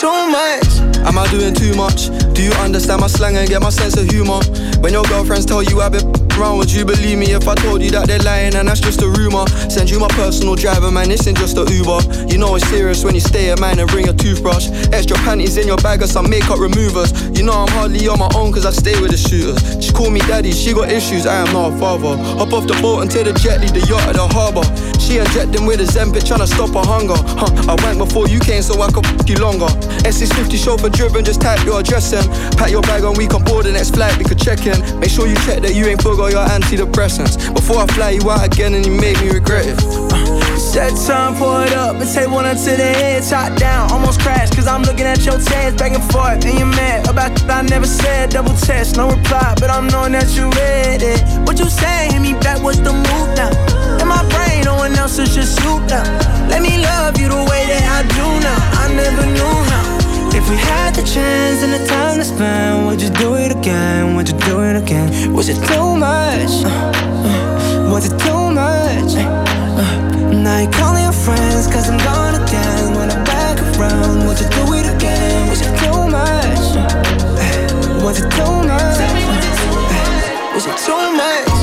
Too much? Am I doing too much? Do you understand my slang and get my sense of humor? When your girlfriends tell you I've been around, would you believe me if I told you that they're lying and that's just a rumor? Send you my personal driver, man, this ain't just a Uber. You know it's serious when you stay at mine and bring a toothbrush. Extra panties in your bag or some makeup removers. You know I'm hardly on my own cause I stay with the shooters. She call me daddy, she got issues, I am not a father. Hop off the boat and take the jet, leave the yacht at the harbour. She injecting with a Zen bitch trying to stop her hunger. Huh, I went before you came so I could f you longer. S650 chauffeur driven, just type your address in. Pack your bag and we can board the next flight, we could check in. Make sure you check that you ain't forgot your antidepressants. Before I fly you out again and you made me regret it. Set time, pour it up, and take one to the head, top down, almost crashed, cause I'm looking at your tears back and forth, and you're mad about that I never said, double test, no reply, but I'm knowing that you read it. What you say, hit me back, what's the move now? In my brain, no one else is just you now. Let me love you the way that I do now, I never knew how. If we had the chance and the time to spend, would you do it again? Would you do it again? Was it too much? Uh, uh, was it too much? Uh, now you're calling your friends cause I'm gone again When I'm back around, would you do it again? Was it too much? Was it too much? Was it too much?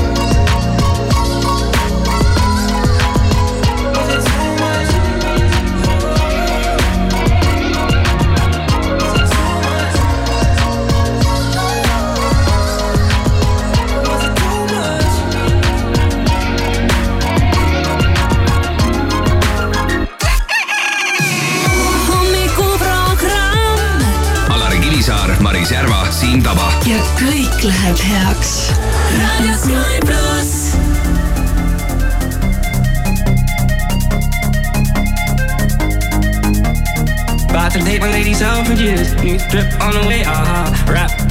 Siim Taba. ja kõik läheb heaks. raadio Sky pluss. About to take my ladies out for years. New drip on the way, uh-huh. Rap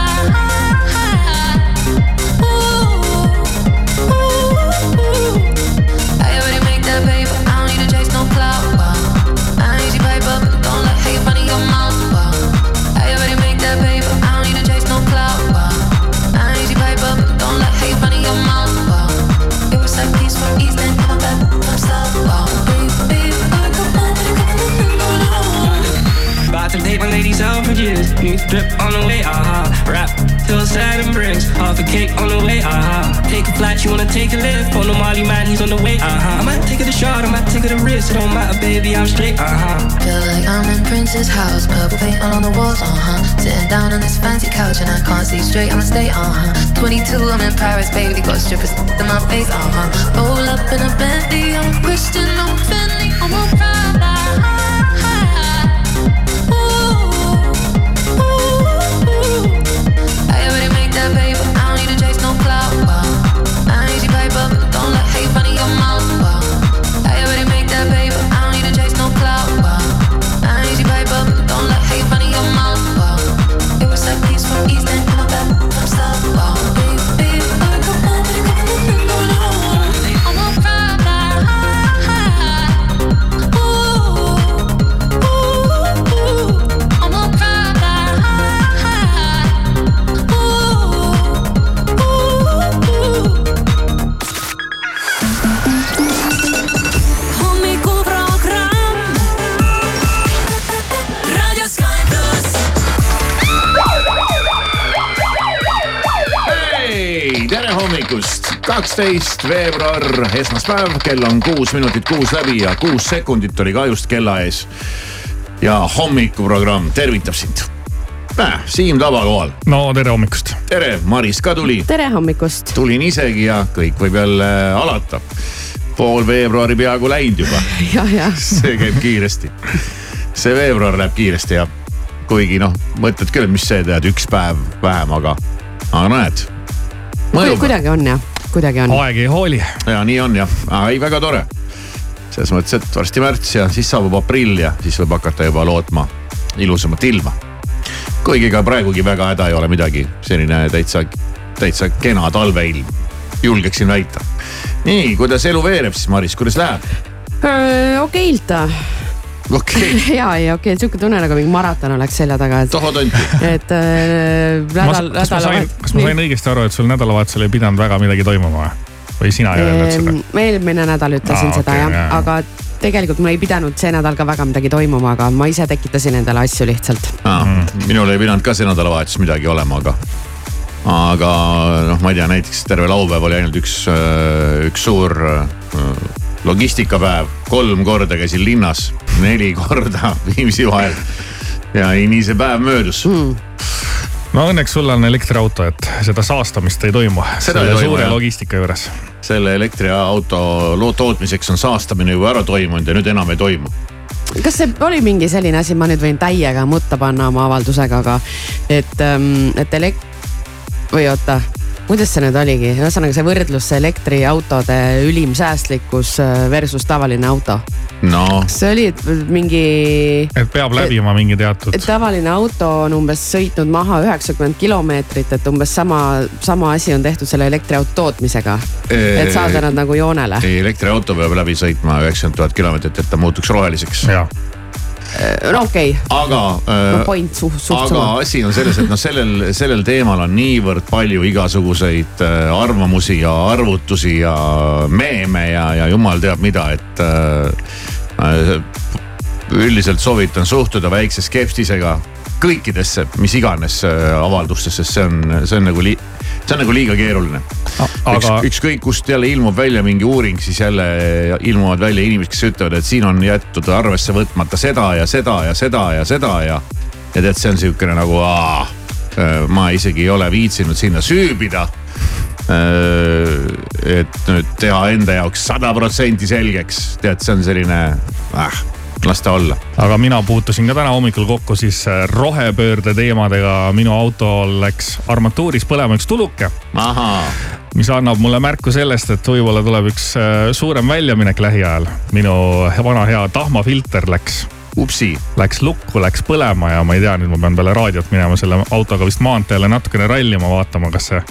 for years. New drip on the way, uh-huh. Rap till sad and bricks. Half a cake on the way, uh-huh. Take a flight, you wanna take a lift. On the Molly man, he's on the way, uh-huh. I might take it a shot, I might take it a risk. It don't matter, baby, I'm straight, uh-huh. Feel like I'm in Prince's house, purple paint all on the walls, uh-huh. Sitting down on this fancy couch and I can't see straight, I'ma stay, uh-huh. 22, I'm in Paris, baby, got strippers in my face, uh-huh. Roll up in a Bentley, I'm Christian, I'm Fendi, I'm a. funny on my kaksteist veebruar, esmaspäev, kell on kuus minutit kuus läbi ja kuus sekundit oli ka just kella ees. ja hommikuprogramm tervitab sind. Siim Taba kohal. no tere hommikust. tere, Maris ka tuli. tere hommikust. tulin isegi ja kõik võib jälle alata. pool veebruari peaaegu läinud juba ja, ja. see käib kiiresti. see veebruar läheb kiiresti ja kuigi noh, mõtled küll, mis see tead, üks päev vähem, aga, aga näed. kuidagi on jah kuidagi on. aeg ei hooli. ja nii on jah, ei väga tore. selles mõttes, et varsti märts ja siis saabub aprill ja siis võib hakata juba lootma ilusamat ilma. kuigi ka praegugi väga häda ei ole midagi, selline täitsa, täitsa kena talveilm, julgeksin väita. nii, kuidas elu veereb siis, Maris, kuidas läheb? okeilt okei okay. ja, ja okei okay,, sihuke tunne nagu mingi maraton oleks selja taga, et. tohoo tonti. et äh, nädal, nädal. kas ma sain, kas ma sain õigesti aru, et sul nädalavahetusel ei pidanud väga midagi toimuma või? või sina ei öelnud seda? ma eelmine nädal ütlesin ah, seda okay, jah ja,, aga tegelikult mul ei pidanud see nädal ka väga midagi toimuma, aga ma ise tekitasin endale asju lihtsalt ah,. Mm. minul ei pidanud ka see nädalavahetus midagi olema, aga, aga noh, ma ei tea, näiteks terve laupäev oli ainult üks, äh, üks suur äh, logistikapäev, kolm korda käisin linnas, neli korda Viimsi vahel. ja nii see päev möödus mm no õnneks sul on elektriauto, et seda saastamist ei toimu. selle suure jah. logistika juures. selle elektriauto tootmiseks on saastamine juba ära toimunud ja nüüd enam ei toimu kas see oli mingi selline asi, ma nüüd võin täiega mutta panna oma avaldusega, aga et, ähm, et elek- või oota kuidas see nüüd oligi, ühesõnaga see võrdlus, see elektriautode ülim säästlikkus äh, versus tavaline auto no.. kas see oli mingi. et peab läbima mingi teatud. tavaline auto on umbes sõitnud maha üheksakümmend kilomeetrit, et umbes sama, sama asi on tehtud selle elektriauto tootmisega. et saada nad nagu joonele. ei, elektriauto peab läbi sõitma üheksakümmend tuhat kilomeetrit, et ta muutuks roheliseks. Äh, no okei. okay.. aga äh, no point suht, suht aga asi on selles, et noh, sellel, sellel teemal on niivõrd palju igasuguseid äh, arvamusi ja arvutusi ja meeme ja, ja jumal teab mida, et äh, üldiselt soovitan suhtuda väikse skepsisega kõikidesse, mis iganes avaldustesse, sest see on, see on nagu li-, see on nagu liiga keeruline aga... Üks,. ükskõik kust jälle ilmub välja mingi uuring, siis jälle ilmuvad välja inimesed, kes ütlevad, et siin on jäetud arvesse võtmata seda ja seda ja seda ja seda ja. ja tead, see on sihukene nagu, ma isegi ei ole viitsinud sinna süübida et nüüd teha enda jaoks sada protsenti selgeks, tead, see on selline äh, las ta olla. aga mina puutusin ka täna hommikul kokku siis äh, rohepöörde teemadega. minu autol läks armatuuris põlema üks tuluke. mis annab mulle märku sellest, et võib-olla tuleb üks äh, suurem väljaminek lähiajal. minu vana hea tahmafilter läks upsi. Läks lukku, läks põlema ja ma ei tea, nüüd ma pean peale raadiot minema selle autoga vist maanteele natukene rallima, vaatama, kas see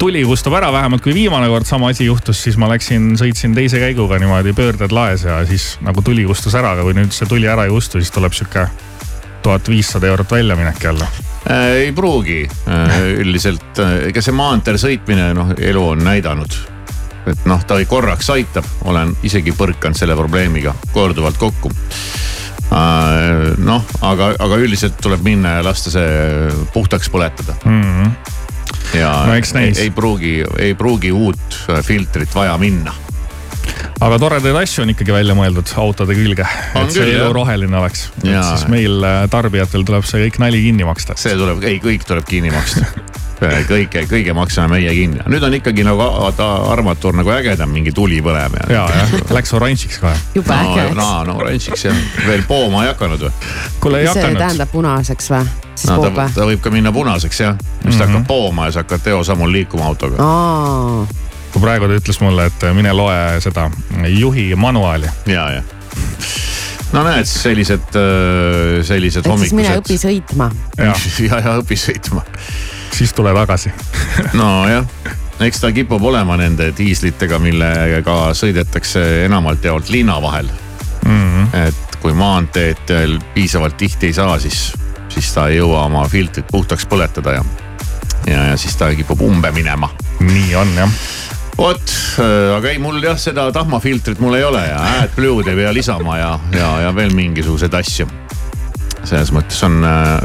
tuli kustub ära, vähemalt kui viimane kord sama asi juhtus, siis ma läksin, sõitsin teise käiguga niimoodi pöörded laes ja siis nagu tuli kustus ära, aga kui nüüd see tuli ära ei kustu, siis tuleb sihuke tuhat viissada eurot väljaminek jälle äh,. ei pruugi äh,, üldiselt äh, ega see maanteel sõitmine, noh, elu on näidanud. et noh, ta korraks aitab, olen isegi põrkanud selle probleemiga korduvalt kokku äh,. noh, aga, aga üldiselt tuleb minna ja lasta see puhtaks põletada mm. -hmm ja no, ei, ei pruugi, ei pruugi uut äh, filtrit vaja minna. Aga toredaid asju on ikkagi välja mõeldud autode külge, et see elu roheline oleks. siis meil äh, tarbijatel tuleb see kõik nali kinni maksta. see tuleb, ei kõik tuleb kinni maksta kõike, kõige maksame meie kinni. nüüd on ikkagi nagu armatuur nagu ägedam, mingi tuli põleb ja. ja, jah, läks oranžiks kohe. jube no, äge. no, no oranžiks jah, veel pooma ei hakanud või? kuule ei hakanud. see tähendab punaseks või? no, ta, ta võib ka minna punaseks jah, siis mm -hmm. ta hakkab pooma ja sa hakkad teosammul liikuma autoga. kui praegu ta ütles mulle, et mine loe seda juhi manuaali. ja, ja no näed, sellised, äh, sellised hommikused. siis mine õpi sõitma. ja, ja, ja õpi sõitma. Siis tule tagasi nojah, eks ta kipub olema nende diislitega, millega sõidetakse enamalt jaolt linna vahel mm. -hmm. et kui maanteedel piisavalt tihti ei saa, siis siis ta ei jõua oma filtrit puhtaks põletada ja, ja, ja siis ta kipub umbe minema. nii on jah vot, äh, aga ei, mul jah, seda tahmafiltrit mul ei ole ja AdBlue'd ei pea lisama ja, ja, ja veel mingisuguseid asju. Selles mõttes on,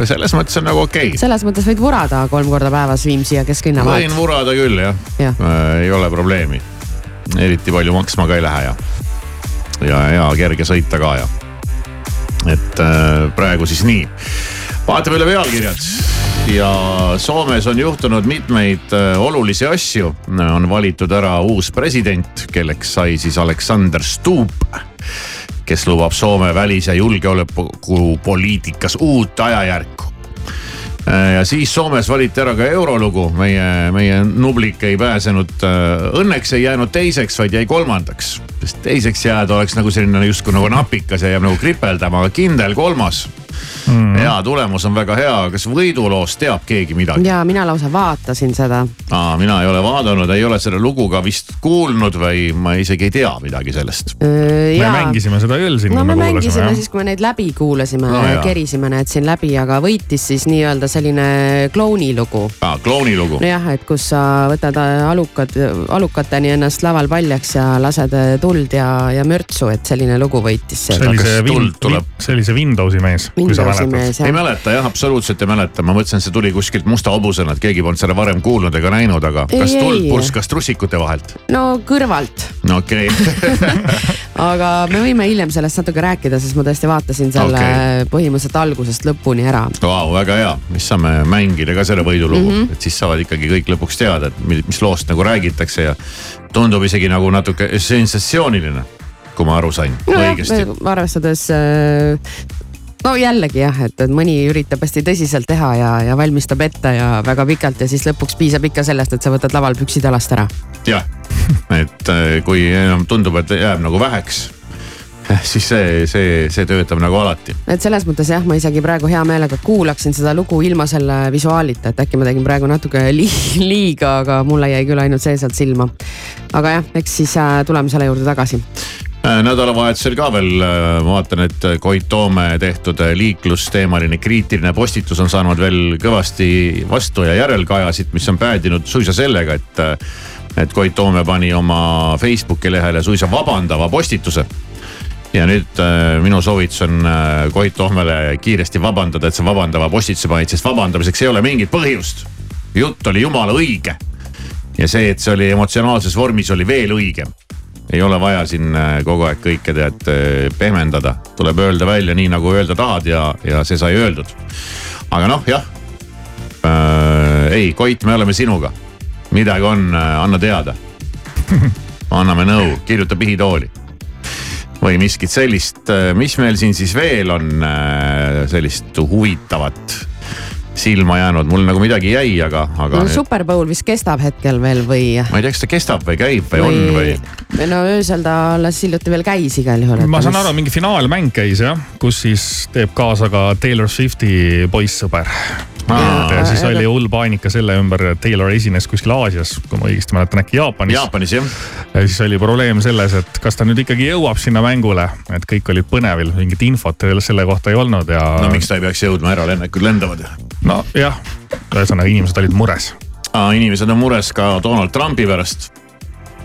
selles mõttes on nagu okei okay.. selles mõttes võid vurada kolm korda päevas Viimsi ja Kesklinna vahet. võin vurada küll jah ja. äh,, ei ole probleemi. eriti palju maksma ka ei lähe ja, ja hea kerge sõita ka ja. et äh, praegu siis nii. vaatame üle pealkirjad ja Soomes on juhtunud mitmeid äh, olulisi asju. on valitud ära uus president, kelleks sai siis Aleksander Stubb kes lubab Soome välis- ja julgeolekupoliitikas uut ajajärku. ja siis Soomes valiti ära ka eurolugu, meie, meie Nublik ei pääsenud, õnneks ei jäänud teiseks, vaid jäi kolmandaks. sest teiseks jääda oleks nagu selline justkui nagu napikas ja jääb nagu kripeldama, aga kindel kolmas mm.. hea tulemus on väga hea, kas võiduloost teab keegi midagi? ja mina lausa vaatasin seda. aa, mina ei ole vaadanud, ei ole selle lugu ka vist kuulnud või ma isegi ei tea midagi sellest. me mängisime seda küll siin. no me mängisime jah. siis, kui me neid läbi kuulasime no,, kerisime need siin läbi, aga võitis siis nii-öelda selline klounilugu. aa, klounilugu. nojah, et kus sa võtad alukad, alukateni ennast laval paljaks ja lased tuld ja, ja mürtsu, et selline lugu võitis. see oli see, Win, see oli see Windowsi mees kui sa mäletad. Ei mäleta jah, absoluutselt ei mäleta, ma mõtlesin, see tuli kuskilt musta hobusena, et keegi polnud seda varem kuulnud ega näinud, aga ei, kas tuld purskas trussikute vahelt? no kõrvalt. no okei okay. aga me võime hiljem sellest natuke rääkida, sest ma tõesti vaatasin selle okay. põhimõtteliselt algusest lõpuni ära. Vau, väga hea, siis saame mängida ka selle võidulugu mm, -hmm. et siis saavad ikkagi kõik lõpuks teada, et mis loost nagu räägitakse ja tundub isegi nagu natuke sensatsiooniline kui ma aru sain no, õigesti. arvestades äh, no jällegi jah, et, et mõni üritab hästi tõsiselt teha ja, ja valmistab ette ja väga pikalt ja siis lõpuks piisab ikka sellest, et sa võtad laval püksid jalast ära. jah, et äh, kui enam tundub, et jääb nagu väheks siis see, see, see töötab nagu alati. et selles mõttes jah, ma isegi praegu hea meelega kuulaksin seda lugu ilma selle visuaalita, et äkki ma tegin praegu natuke li liiga, aga mulle jäi küll ainult see sealt silma. aga jah, eks siis äh, tuleme selle juurde tagasi nädalavahetusel ka veel ma äh, vaatan, et Koit Toome tehtud äh, liiklusteemaline kriitiline postitus on saanud veel kõvasti vastu ja järelkajasid, mis on päädinud suisa sellega, et, et Koit Toome pani oma Facebooki lehele suisa vabandava postituse ja nüüd äh, minu soovitus on äh, Koit Tohmele kiiresti vabandada, et sa vabandava postituse panid, sest vabandamiseks ei ole mingit põhjust. jutt oli jumala õige. ja see, et see oli emotsionaalses vormis, oli veel õigem ei ole vaja siin äh, kogu aeg kõike tead äh, pehmendada, tuleb öelda välja nii nagu öelda tahad ja, ja see sai öeldud. aga noh, jah äh,. ei, Koit, me oleme sinuga, midagi on äh,, anna teada. anname nõu, kirjuta pihitooli või miskit sellist, mis meil siin siis veel on sellist huvitavat silma jäänud, mul nagu midagi jäi, aga, aga. no Super Bowl vist kestab hetkel veel või? ma ei tea, kas ta kestab või käib või, või... on või? no öösel ta alles hiljuti veel käis igal juhul. ma saan aru, mingi finaalmäng käis jah, kus siis teeb kaasa ka Taylor Swifti poissõber Ja siis oli hull paanika selle ümber, et Taylor esines kuskil Aasias, kui ma õigesti mäletan, äkki Jaapanis. Jaapanis jah. ja siis oli probleem selles, et kas ta nüüd ikkagi jõuab sinna mängule, et kõik olid põnevil, mingit infot selle kohta ei olnud ja. no miks ta ei peaks jõudma, eralennukud lendavad. nojah, ühesõnaga inimesed olid mures. inimesed on mures ka Donald Trumpi pärast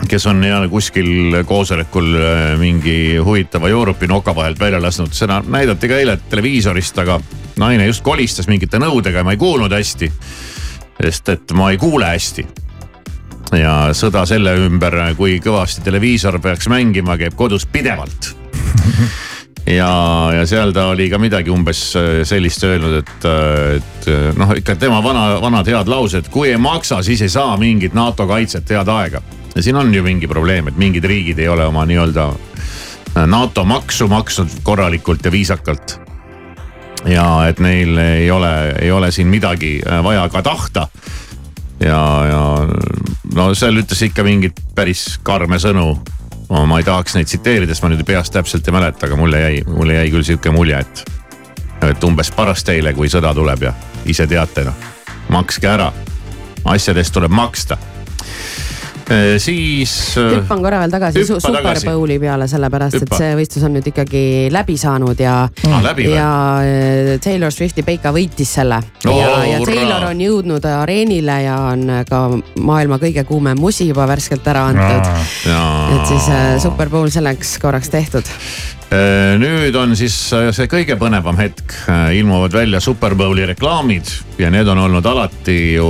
kes on jälle kuskil koosolekul äh, mingi huvitava joorupi noka vahelt välja lasknud, seda näidati ka eile televiisorist, aga naine just kolistas mingite nõudega ja ma ei kuulnud hästi. sest et ma ei kuule hästi. ja sõda selle ümber, kui kõvasti televiisor peaks mängima, käib kodus pidevalt ja, ja seal ta oli ka midagi umbes äh, sellist öelnud, et, äh, et noh, ikka tema vana, vanad head laused, kui ei maksa, siis ei saa mingit NATO kaitset head aega ja siin on ju mingi probleem, et mingid riigid ei ole oma nii-öelda äh, NATO maksu maksnud korralikult ja viisakalt. ja et neil ei ole, ei ole siin midagi äh, vaja ka tahta. ja, ja no seal ütles ikka mingeid päris karme sõnu. ma ei tahaks neid tsiteerida, sest ma nüüd peast täpselt ei mäleta, aga mulle jäi, mulle jäi küll sihuke mulje, et, et umbes paras teile, kui sõda tuleb ja ise teate noh, makske ära asjadest tuleb maksta siis. Äh, hüppan korra veel tagasi su Super Bowli peale, sellepärast Hüppa. et see võistlus on nüüd ikkagi läbi saanud ja ah,. ja äh, Taylor Swifti Peika võitis selle oh,. ja, ja Taylor on jõudnud areenile ja on ka maailma kõige kuumem musi juba värskelt ära antud ah,. et siis Super Bowl selleks korraks tehtud Äh, nüüd on siis äh, see kõige põnevam hetk, ilmuvad välja Super Bowli reklaamid ja need on olnud alati ju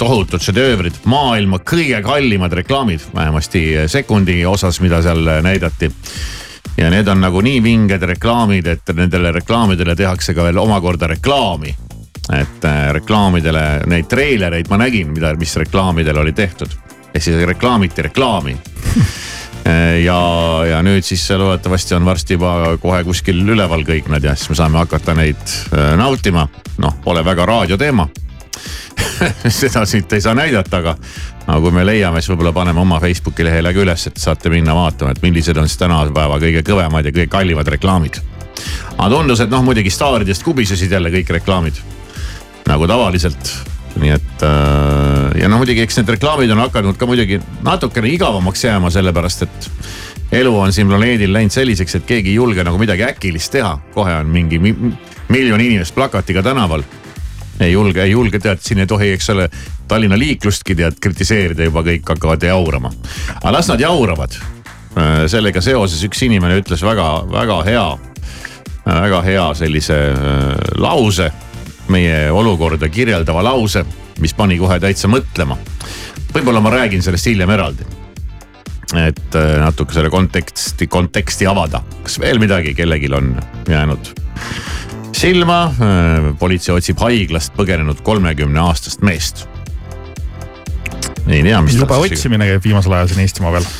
tohutud šedöövrid, maailma kõige kallimad reklaamid, vähemasti sekundi osas, mida seal näidati ja need on nagu nii vinged reklaamid, et nendele reklaamidele tehakse ka veel omakorda reklaami. et reklaamidele, neid treilereid ma nägin, mida, mis reklaamidele oli tehtud. ehk siis reklaamiti reklaami ja, ja nüüd siis loodetavasti on varsti juba kohe kuskil üleval kõik nad ja siis me saame hakata neid eh, nautima. noh, pole väga raadioteema seda siit ei saa näidata, aga, aga kui me leiame, siis võib-olla paneme oma Facebooki lehele ka üles, et saate minna vaatama, et millised on siis tänapäeva kõige kõvemad ja kõige kallimad reklaamid. aga tundus, et noh, muidugi staaridest kubisesid jälle kõik reklaamid nagu tavaliselt nii et äh, ja noh, muidugi eks need reklaamid on hakanud ka muidugi natukene igavamaks jääma, sellepärast et elu on siin planeedil läinud selliseks, et keegi ei julge nagu midagi äkilist teha. kohe on mingi miljon inimest plakatiga tänaval. ei julge, ei julge, tead, siin ei tohi, eks ole, Tallinna liiklustki tead kritiseerida, juba kõik hakkavad jaurama. aga las nad jauravad. Äh, sellega seoses üks inimene ütles väga-väga hea, väga hea sellise äh, lause meie olukorda kirjeldava lause, mis pani kohe täitsa mõtlema. võib-olla ma räägin sellest hiljem eraldi. et äh, natuke selle konteksti, konteksti avada, kas veel midagi kellelgi on jäänud silma. Äh, politsei otsib haiglast põgenenud kolmekümne aastast meest. ei tea, mis. jube otsimine käib viimasel ajal siin Eestimaa peal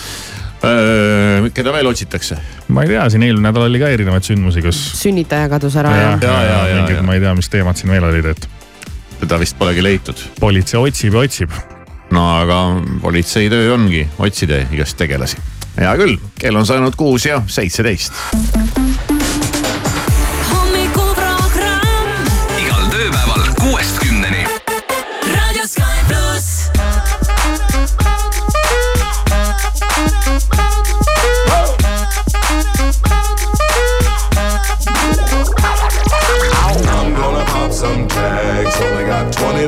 keda veel otsitakse? Ma ei tea, siin eelmine nädal oli ka erinevaid sündmusi, kus. sünnitaja kadus ära ja, ja, ja, ja, mingid, ma ei tea, mis teemad siin veel olid, et. teda vist polegi leitud. politsei otsib ja otsib. no aga politsei töö ongi otsida igast tegelasi. hea küll, kell on saanud kuus ja seitseteist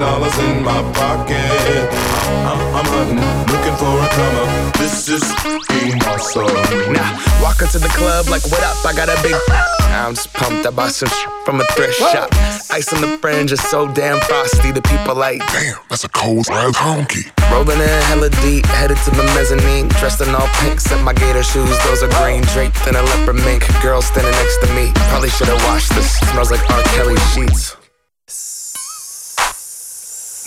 in my pocket. I'm, I'm hunting, looking for a come up. This is being awesome. Now, walk into the club like, what up? I got a big. I'm just pumped. I bought some from a thrift shop. Ice on the fringe is so damn frosty. The people like, damn, that's a cold ass honky. Rolling in hella deep, headed to the mezzanine. Dressed in all pink, set my gator shoes. Those are green, draped in a leopard mink. Girl standing next to me. Probably should've washed this. Smells like R. Kelly sheets.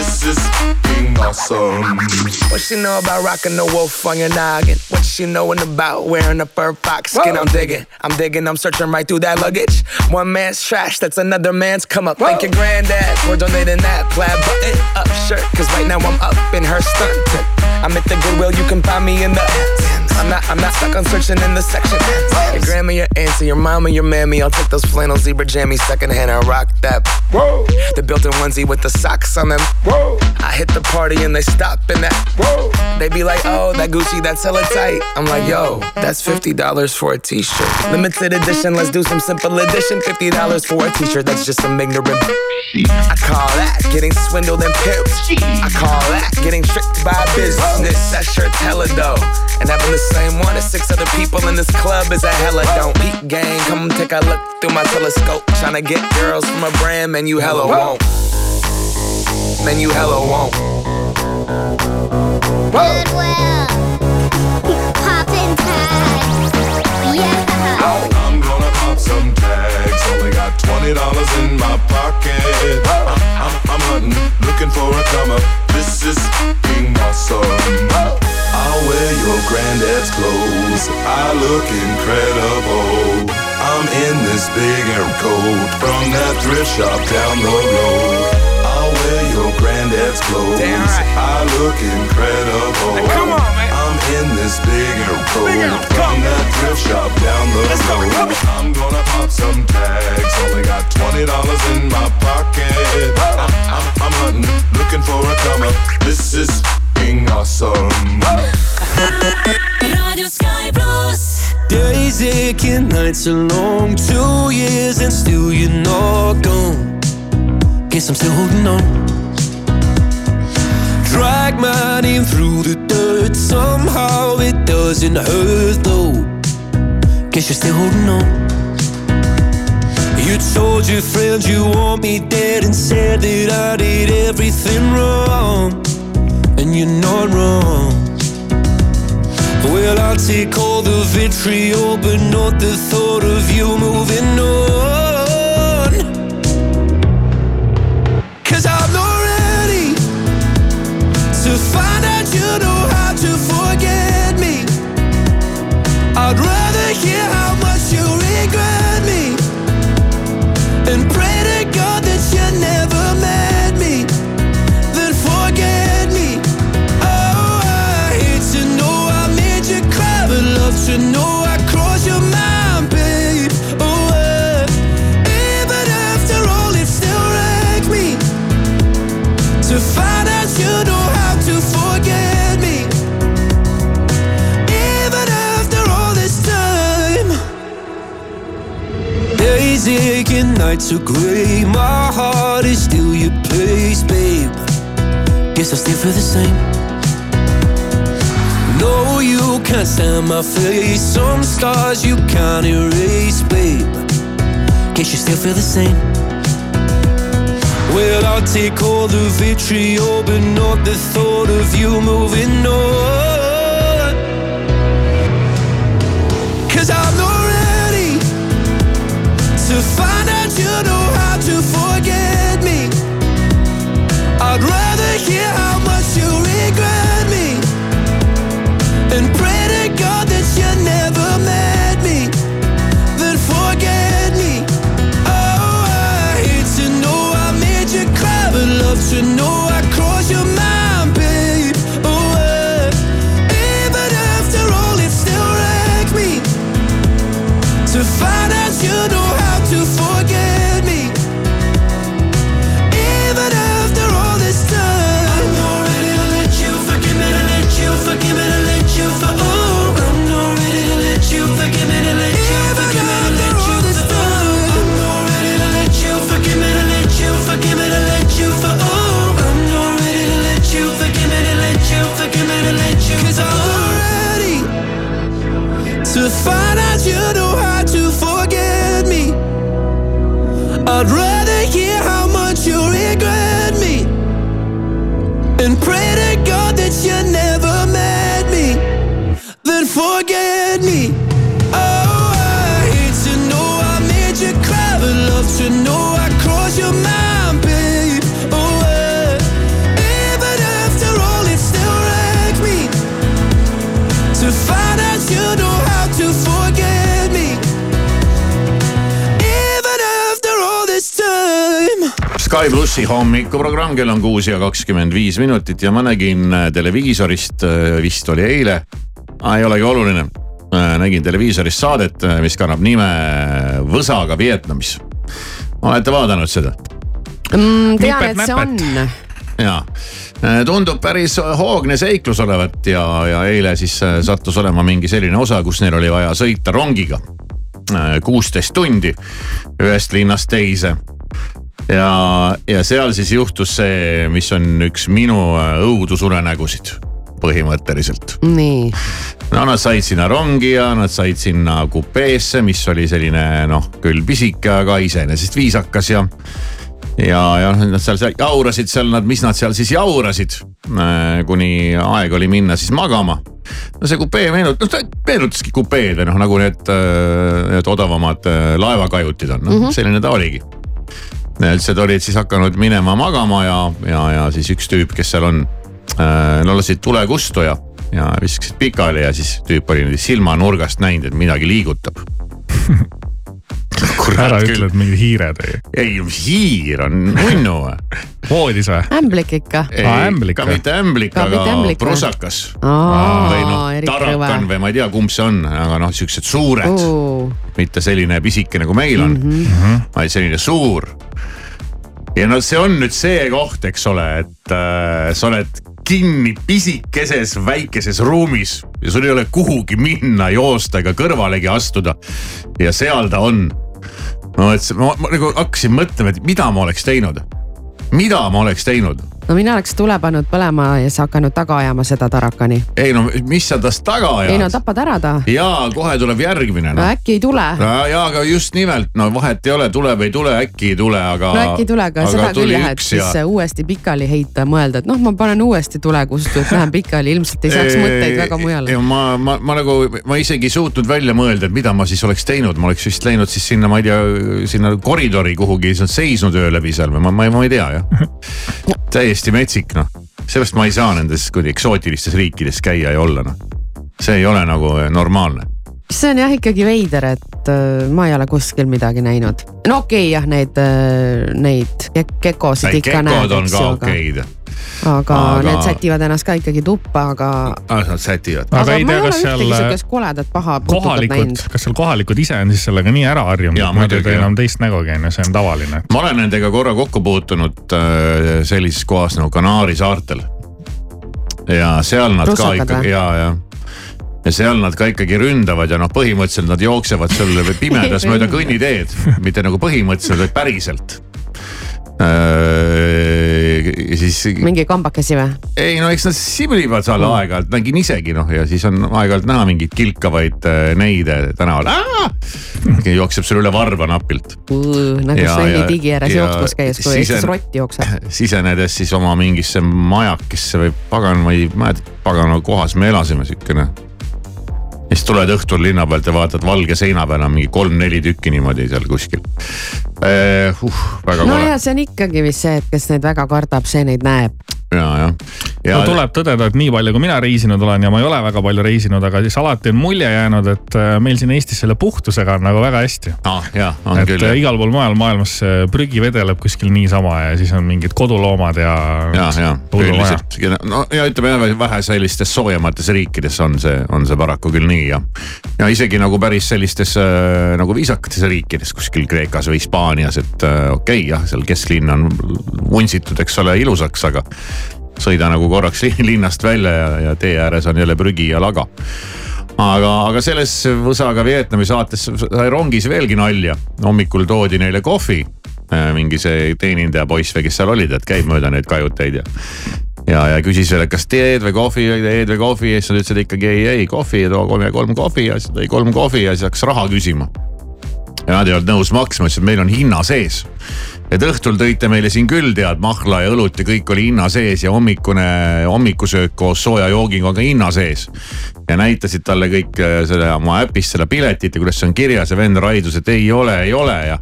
This is being awesome. What she know about rocking the wolf on your noggin? What she knowin' about wearing a fur fox skin? Whoa. I'm digging, I'm digging, I'm searching right through that luggage. One man's trash, that's another man's come up. Whoa. Thank your granddad for donating that plaid button up shirt. Cause right now I'm up in her stunt. I'm at the Goodwill, you can find me in the. I'm not, I'm not stuck on searching in the section. Your grandma, your auntie, your mama, your mammy. I'll take those flannel zebra jammies secondhand and rock that. Whoa. The built-in onesie with the socks on them. Whoa. I hit the party and they stop in that. Whoa. They be like, oh, that Gucci, that's hella tight. I'm like, yo, that's $50 for a t-shirt. Limited edition, let's do some simple edition. $50 for a t-shirt, that's just some ignorant. I call that getting swindled and pimped. I call that getting tricked by business. That shirt's hella dope. And having the same one as six other people in this club is a hella don't. Peak gang, come take a look through my telescope. Tryna get girls from a brand, man, you hella won't. Man, you hella won't. Goodwill. Poppin' tags. Yeah. I'm gonna pop some dollars in my pocket. I'm, I'm, hunting, looking for a come up. This is being awesome. I'll wear your granddad's clothes. I look incredible. I'm in this big air coat from that thrift shop down the road. I'll wear your granddad's clothes. I look incredible. Now come on, man. I'm in this big air coat from coat. that thrift shop down the Let's road. come. I'm gonna pop some tags. Only got twenty dollars in my pocket. I'm, I'm, I'm hunting, looking for a comer. This is f***ing awesome. Radio Sky Plus. Days aching, nights are long. Two years and still you're not gone. Guess I'm still holding on. Drag my name through the dirt. Somehow it doesn't hurt though. Guess you're still holding on. You told your friends you want me dead and said that I did everything wrong. And you're not wrong. Well, I'll take all the vitriol, but not the thought of you moving on. Nights are gray. My heart is still right me To find us you don't how to forget me Even after all this time Easy again not zu glue maar I still your place, babe. Guess I still feel the same. Can't stand my face. Some scars you can't erase, babe. Guess you still feel the same. Well, I'll take all the vitriol, but not the thought of you moving on. Cause I'm not ready to find out you know how to forget Sky plussi hommikuprogramm, kell on kuus ja kakskümmend viis minutit ja ma nägin äh, televiisorist, vist oli eile. ei olegi oluline, nägin televiisorist saadet, mis kannab nime Võsaga Vietnamis. olete vaadanud seda? mm,. tean, et see on. ja tundub päris hoogne seiklus olevat ja, ja eile siis äh, sattus olema mingi selline osa, kus neil oli vaja sõita rongiga. kuusteist tundi ühest linnast teise. ja, ja seal siis juhtus see, mis on üks minu äh, õudusunenägusid põhimõtteliselt. nii, no nad said sinna rongi ja nad said sinna kupeesse, mis oli selline noh, küll pisike, aga iseenesest viisakas ja ja, ja nad seal seal jaurasid seal nad, mis nad seal siis jaurasid, kuni aeg oli minna siis magama. no see kupee meenutas, noh ta meenutaski kupeed või noh, nagu need, need odavamad äh, laevakajutid on, noh mm -hmm. selline ta oligi. Üldse olid siis hakanud minema magama ja, ja, ja siis üks tüüp, kes seal on, no lasid tule kustu ja ja viskasid pikali ja siis tüüp oli niimoodi silmanurgast näinud, et midagi liigutab ära ütle, et mingid hiired või? ei, mis hiir on nunnu või? voodis või? ämblik ikka. ei, ka mitte ämblik, aga prusakas. Või noh, tarakan või ma ei tea, kumb see on, aga noh, siuksed suured Oo. mitte selline pisike nagu meil on mm, Mhm. -hmm. vaid selline suur. Ja no see on nüüd see koht, eks ole, et äh, sa oled kinni pisikeses väikeses ruumis ja sul ei ole kuhugi minna, joosta ega kõrvalegi astuda. ja seal ta on. no et ma, ma nagu hakkasin mõtlema, et mida ma oleks teinud. mida ma oleks teinud no mina oleks tule pannud põlema ja siis hakanud taga ajama seda tarakani. ei no mis sa tast taga ei no ajad? tapad ära ta. jaa, kohe tuleb järgmine no noh. äkki ei tule. no ja, aga just nimelt, no vahet ei ole, tuleb, ei tule, äkki ei tule, aga. no äkki ei tule, aga seda küll jah, et siis ja- uuesti pikali heita, mõelda, et noh, ma panen uuesti tule kustu, et lähen pikali, ilmselt ei saaks mõtteid väga mujale. ma, ma, ma nagu, ma isegi ei suutnud välja mõelda, et mida ma siis oleks teinud, ma oleks vist läinud siis sinna, ma ei tea, sinna koridori kuhugi, seisnud öö läbi seal või ma, ma, ma ei tea jah. täiesti metsik noh, sellest ma ei saa nendes kuidagi eksootilistes riikides käia ja olla noh. see ei ole nagu normaalne. see on jah ikkagi veider, et äh, ma ei ole kuskil midagi näinud. no okei okay, jah, neid, neid kek- gekosid ikka näed, gekod on ka okeid. Aga aga- need sätivad ennast ka ikkagi tuppa, aga. ah, nad sätivad. aga ei tea, ei ole kas seal sihukest koledat paha kohalikud kas seal kohalikud ise on siis sellega nii ära harjunud, et muidu muidugi, ei tee jah. enam teist nägugi on ju, see on tavaline. ma olen nendega korra kokku puutunud äh, sellises kohas nagu Kanaari saartel. ja seal nad Russakad ka ikka ja, ja ja seal nad ka ikkagi ründavad ja noh, põhimõtteliselt nad jooksevad sul pimedas mööda kõnniteed, mitte nagu põhimõtteliselt, vaid päriselt. Ja siis mingi kambakesi või? ei no eks nad siblivad seal aeg-ajalt, nägin isegi noh ja siis on aeg-ajalt näha mingeid kilkavaid äh, neide tänaval. jookseb sulle üle varba napilt. nagu Ja- Sveni ja- digi ääres jooksmas käies, kui Eestis rott jookseb. sisenedes siis oma mingisse majakesse või pagan, ma ei mäleta, pagana kohas me elasime siukene. Siis tuled õhtul linna pealt ja vaatad valge seina peal on mingi kolm-neli tükki niimoodi seal kuskil eh,. Uh, väga no kole ja see on ikkagi vist see, et kes neid väga kardab, see neid näeb. Ja, jah. ja no tuleb tõdeda, et nii palju, kui mina reisinud olen ja ma ei ole väga palju reisinud, aga siis alati on mulje jäänud, et äh, meil siin Eestis selle puhtusega on nagu väga hästi. ah, ja, on et küll äh, jah. igal pool mujal maailmas see prügi vedeleb kuskil niisama ja siis on mingid koduloomad ja. ja, ja üldiselt, no ja ütleme vähe sellistes soojemates riikides on see, on see paraku küll nii ja. ja isegi nagu päris sellistes äh, nagu viisakates riikides kuskil Kreekas või Hispaanias, et äh, okei okay, jah, seal kesklinn on vunsitud, eks ole, ilusaks, aga sõida nagu korraks linnast välja ja, ja tee ääres on jälle prügi ja laga aga, aga selles Võsaga Vietnami saates sai rongis veelgi nalja. hommikul toodi neile kohvi. mingi see teenindaja poiss või kes seal olid, et käib mööda neid kajuteid ja. ja, ja küsis veel, et kas teed või kohvi, teed või kohvi ja siis nad ütlesid ikkagi ei, ei kohvi ja too kolm ja kolm kohvi ja siis tõi kolm kohvi ja siis hakkas raha küsima. Ja nad ei olnud nõus maksma, ütlesid, meil on hinna sees et õhtul tõite meile siin küll tead mahla ja õlut ja kõik oli hinna sees ja hommikune hommikusöök koos sooja joogiga on ka hinna sees. ja näitasid talle kõik äh, selle oma äpist seda piletit ja kuidas see on kirjas ja vend raidus, et ei ole, ei ole ja.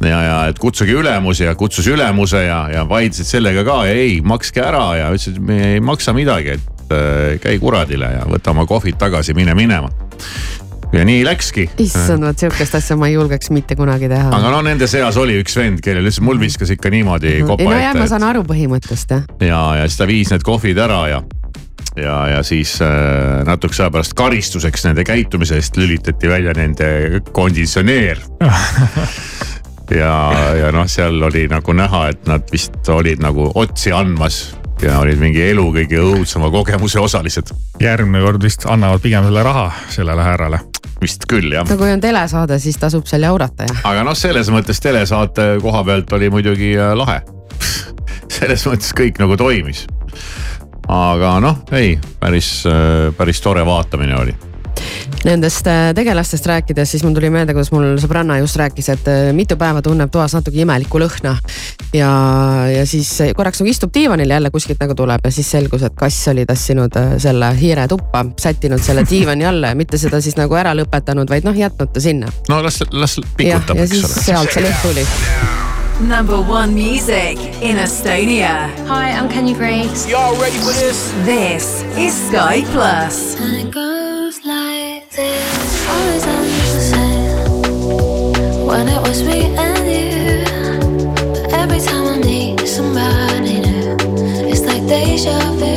ja, ja et kutsuge ülemus ja kutsus ülemuse ja, ja vaidlesid sellega ka ja ei, makske ära ja ütlesid, me ei maksa midagi, et äh, käi kuradile ja võta oma kohvid tagasi, mine minema ja nii läkski. issand, vot sihukest asja ma ei julgeks mitte kunagi teha. aga no nende seas oli üks vend, kellel lihtsalt mul viskas ikka niimoodi kopa ei no ette, ma saan aru põhimõttest jah. ja, ja siis ta viis need kohvid ära ja, ja, ja siis äh, natukese aja pärast karistuseks nende käitumise eest lülitati välja nende konditsioneer. ja, ja noh, seal oli nagu näha, et nad vist olid nagu otsi andmas ja olid mingi elu kõige õudsema kogemuse osalised. järgmine kord vist annavad pigem selle raha sellele härrale. vist küll jah. no kui on telesaade, siis tasub seal jaurata jah. aga noh, selles mõttes telesaate koha pealt oli muidugi äh, lahe. selles mõttes kõik nagu toimis. aga noh, ei, päris, päris tore vaatamine oli Nendest äh, tegelastest rääkides, siis mul tuli meelde, kuidas mul sõbranna just rääkis, et äh, mitu päeva tunneb toas natuke imelikku lõhna. ja, ja siis korraks nagu istub diivanil jälle kuskilt nagu tuleb ja siis selgus, et kass oli tassinud äh, selle hiire tuppa, sättinud selle diivani alla ja mitte seda siis nagu ära lõpetanud, vaid noh, jätnud ta sinna. no las, las pikutab, eks ole. sealt see lõhn tuli. Number one music in Estonia. Hi, I'm Kenny Briggs. You all ready for this? This is Sky Plus. like this. Always when it was me and you. But every time I need somebody new, it's like deja vu.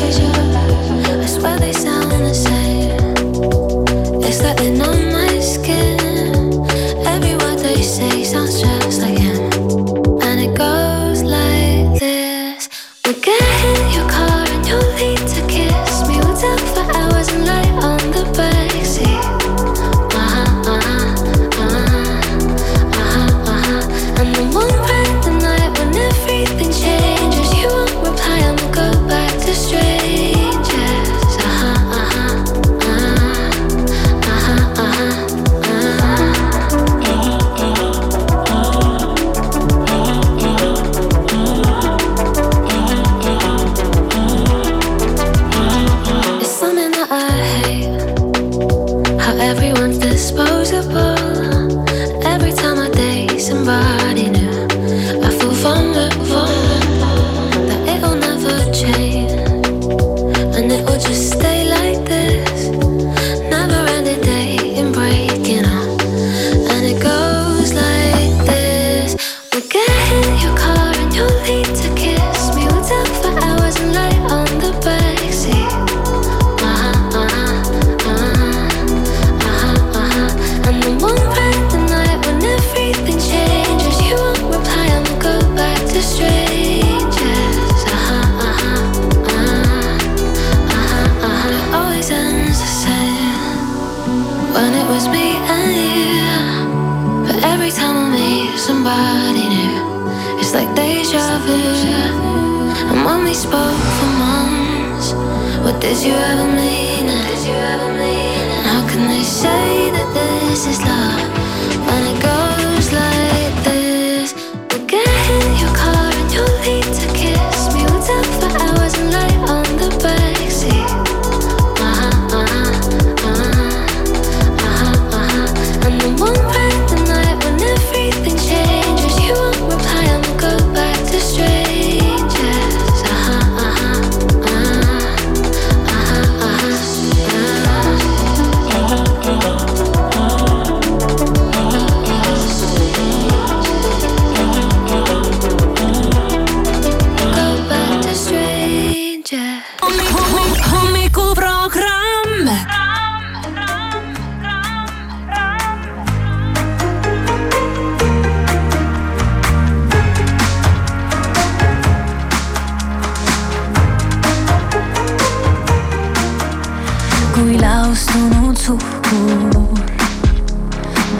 astunud suhkur.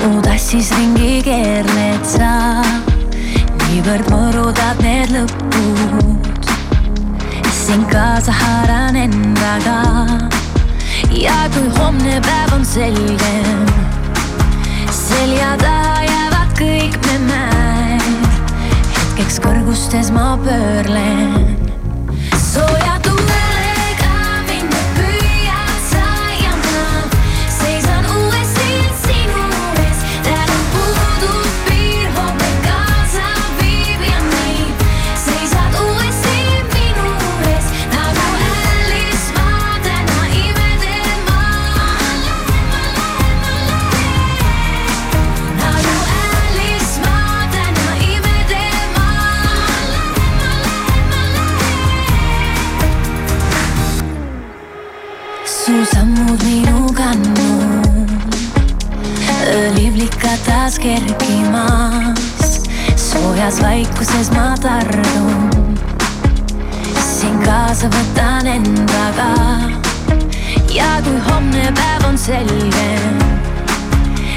mu tassis ringi keerled sa, niivõrd mõrudad need lõpud. sind kaasa haaran endaga. ja kui homne päev on selgem, selja taha jäävad kõik me mäed. hetkeks kõrgustes ma pöörlen, sooja tunne. südas kerkimas, soojas vaikuses ma tardun. sind kaasa võtan endaga. ja kui homne päev on selge,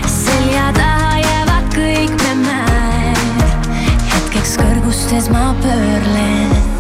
selja taha jäävad kõik me mäed. hetkeks kõrgustes ma pöörlen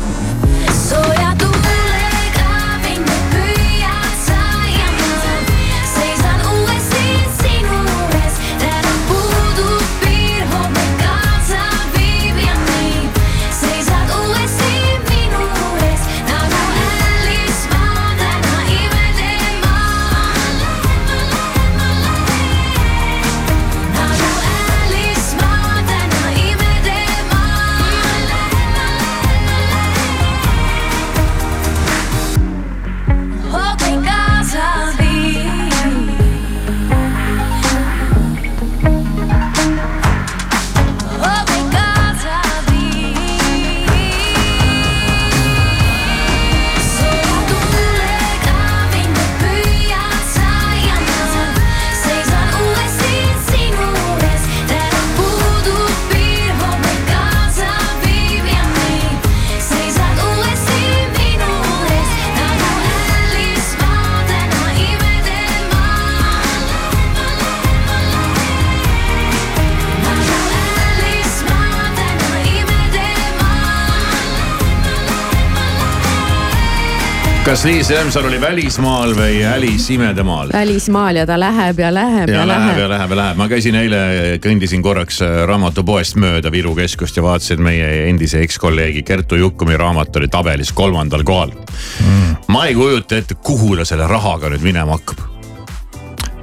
kas Liis Lemsalu oli välismaal või Alice imedemaal? välismaal ja ta läheb ja läheb ja, ja läheb läheb ja läheb ja läheb, ma käisin eile, kõndisin korraks äh, raamatupoest mööda Viru keskust ja vaatasin meie endise ekskolleegi Kertu Jukkumi raamat oli tabelis kolmandal kohal mm.. ma ei kujuta ette, kuhu ta selle rahaga nüüd minema hakkab.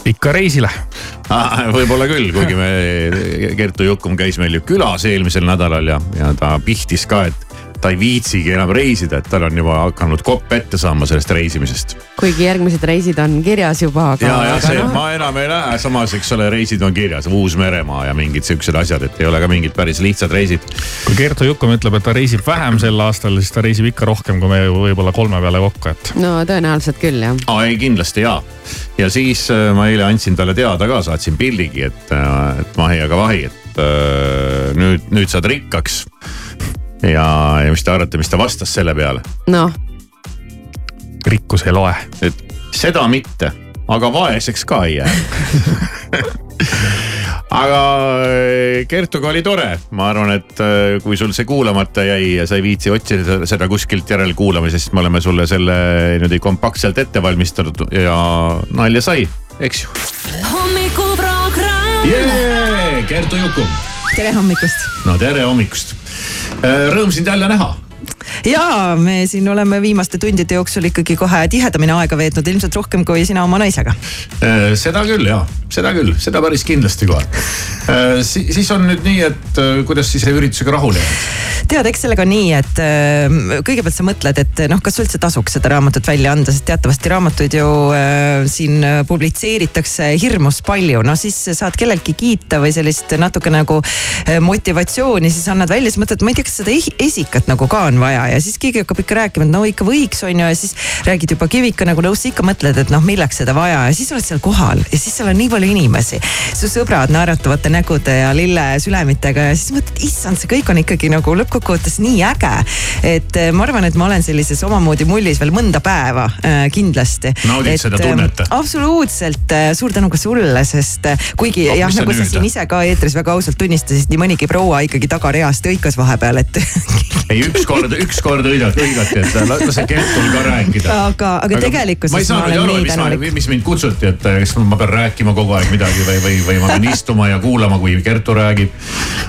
ikka reisile ah,. võib-olla küll, kuigi me, Kertu Jukkum käis meil ju külas eelmisel nädalal ja, ja ta pihtis ka, et ta ei viitsigi enam reisida, et tal on juba hakanud kopp ette saama sellest reisimisest. kuigi järgmised reisid on kirjas juba, aga. ja, ja see, no. ma enam ei lähe, samas eks ole, reisid on kirjas, Uus-Meremaa ja mingid siuksed asjad, et ei ole ka mingid päris lihtsad reisid. kui Kertu Jukum ütleb, et ta reisib vähem sel aastal, siis ta reisib ikka rohkem kui me võib-olla kolme peale kokku, et. no tõenäoliselt küll jah. aa ei, kindlasti ja. ja siis äh, ma eile andsin talle teada ka, saatsin pildigi, et, äh, et Mahi, aga Vahi, et äh, nüüd, nüüd saad rikkaks ja, ja mis te arvate, mis ta vastas selle peale? noh. rikkus ei loe. et seda mitte, aga vaeseks ka ei jää aga äh, Kertuga oli tore, ma arvan, et äh, kui sul see kuulamata jäi ja sa ei viitsi otsida seda kuskilt järelkuulamisest, siis me oleme sulle selle niimoodi kompaktselt ette valmistanud ja nalja sai, eks ju. hommikuprogramm yeah,. Kertu Jukum. tere hommikust. no tere hommikust. Äh, rõõm sind jälle näha ja me siin oleme viimaste tundide jooksul ikkagi kohe tihedamini aega veetnud, ilmselt rohkem kui sina oma naisega. seda küll ja, seda küll, seda päris kindlasti kohe si. siis on nüüd nii, et kuidas siis üritusega rahule jääd? tead, eks sellega on nii, et äh, kõigepealt sa mõtled, et noh, kas üldse tasuks seda raamatut välja anda, sest teatavasti raamatuid ju äh, siin publitseeritakse hirmus palju. no siis saad kelleltki kiita või sellist natuke nagu äh, motivatsiooni, siis annad välja, siis mõtled, ma ei tea, kas seda esikat nagu ka on vaja ja siis keegi hakkab ikka rääkima, et no ikka võiks, on ju, ja siis räägid juba Kivika nagu nõus, ikka mõtled, et noh, milleks seda vaja ja siis oled seal kohal ja siis seal on nii palju inimesi. su sõbrad naeratavate nägude ja lillesülemitega ja siis mõtled, issand, see kõik on ikkagi nagu lõppkokkuvõttes nii äge. et eh, ma arvan, et ma olen sellises omamoodi mullis veel mõnda päeva äh, kindlasti. naudid seda tunnet? absoluutselt, suur tänu ka sulle, sest kuigi no, jah, nagu sa siin ise ka eetris väga ausalt tunnistasid, nii mõnigi proua ikkagi tagareast hõikas vahepeal, et ei, ükskord, ükskord hõigati, et lase Kertul ka rääkida. aga, aga tegelikkuses ma ei saanud aru, mis, mis mind kutsuti, et kas ma pean rääkima kogu aeg midagi või, või, või ma pean istuma ja kuulama, kui Kertu räägib.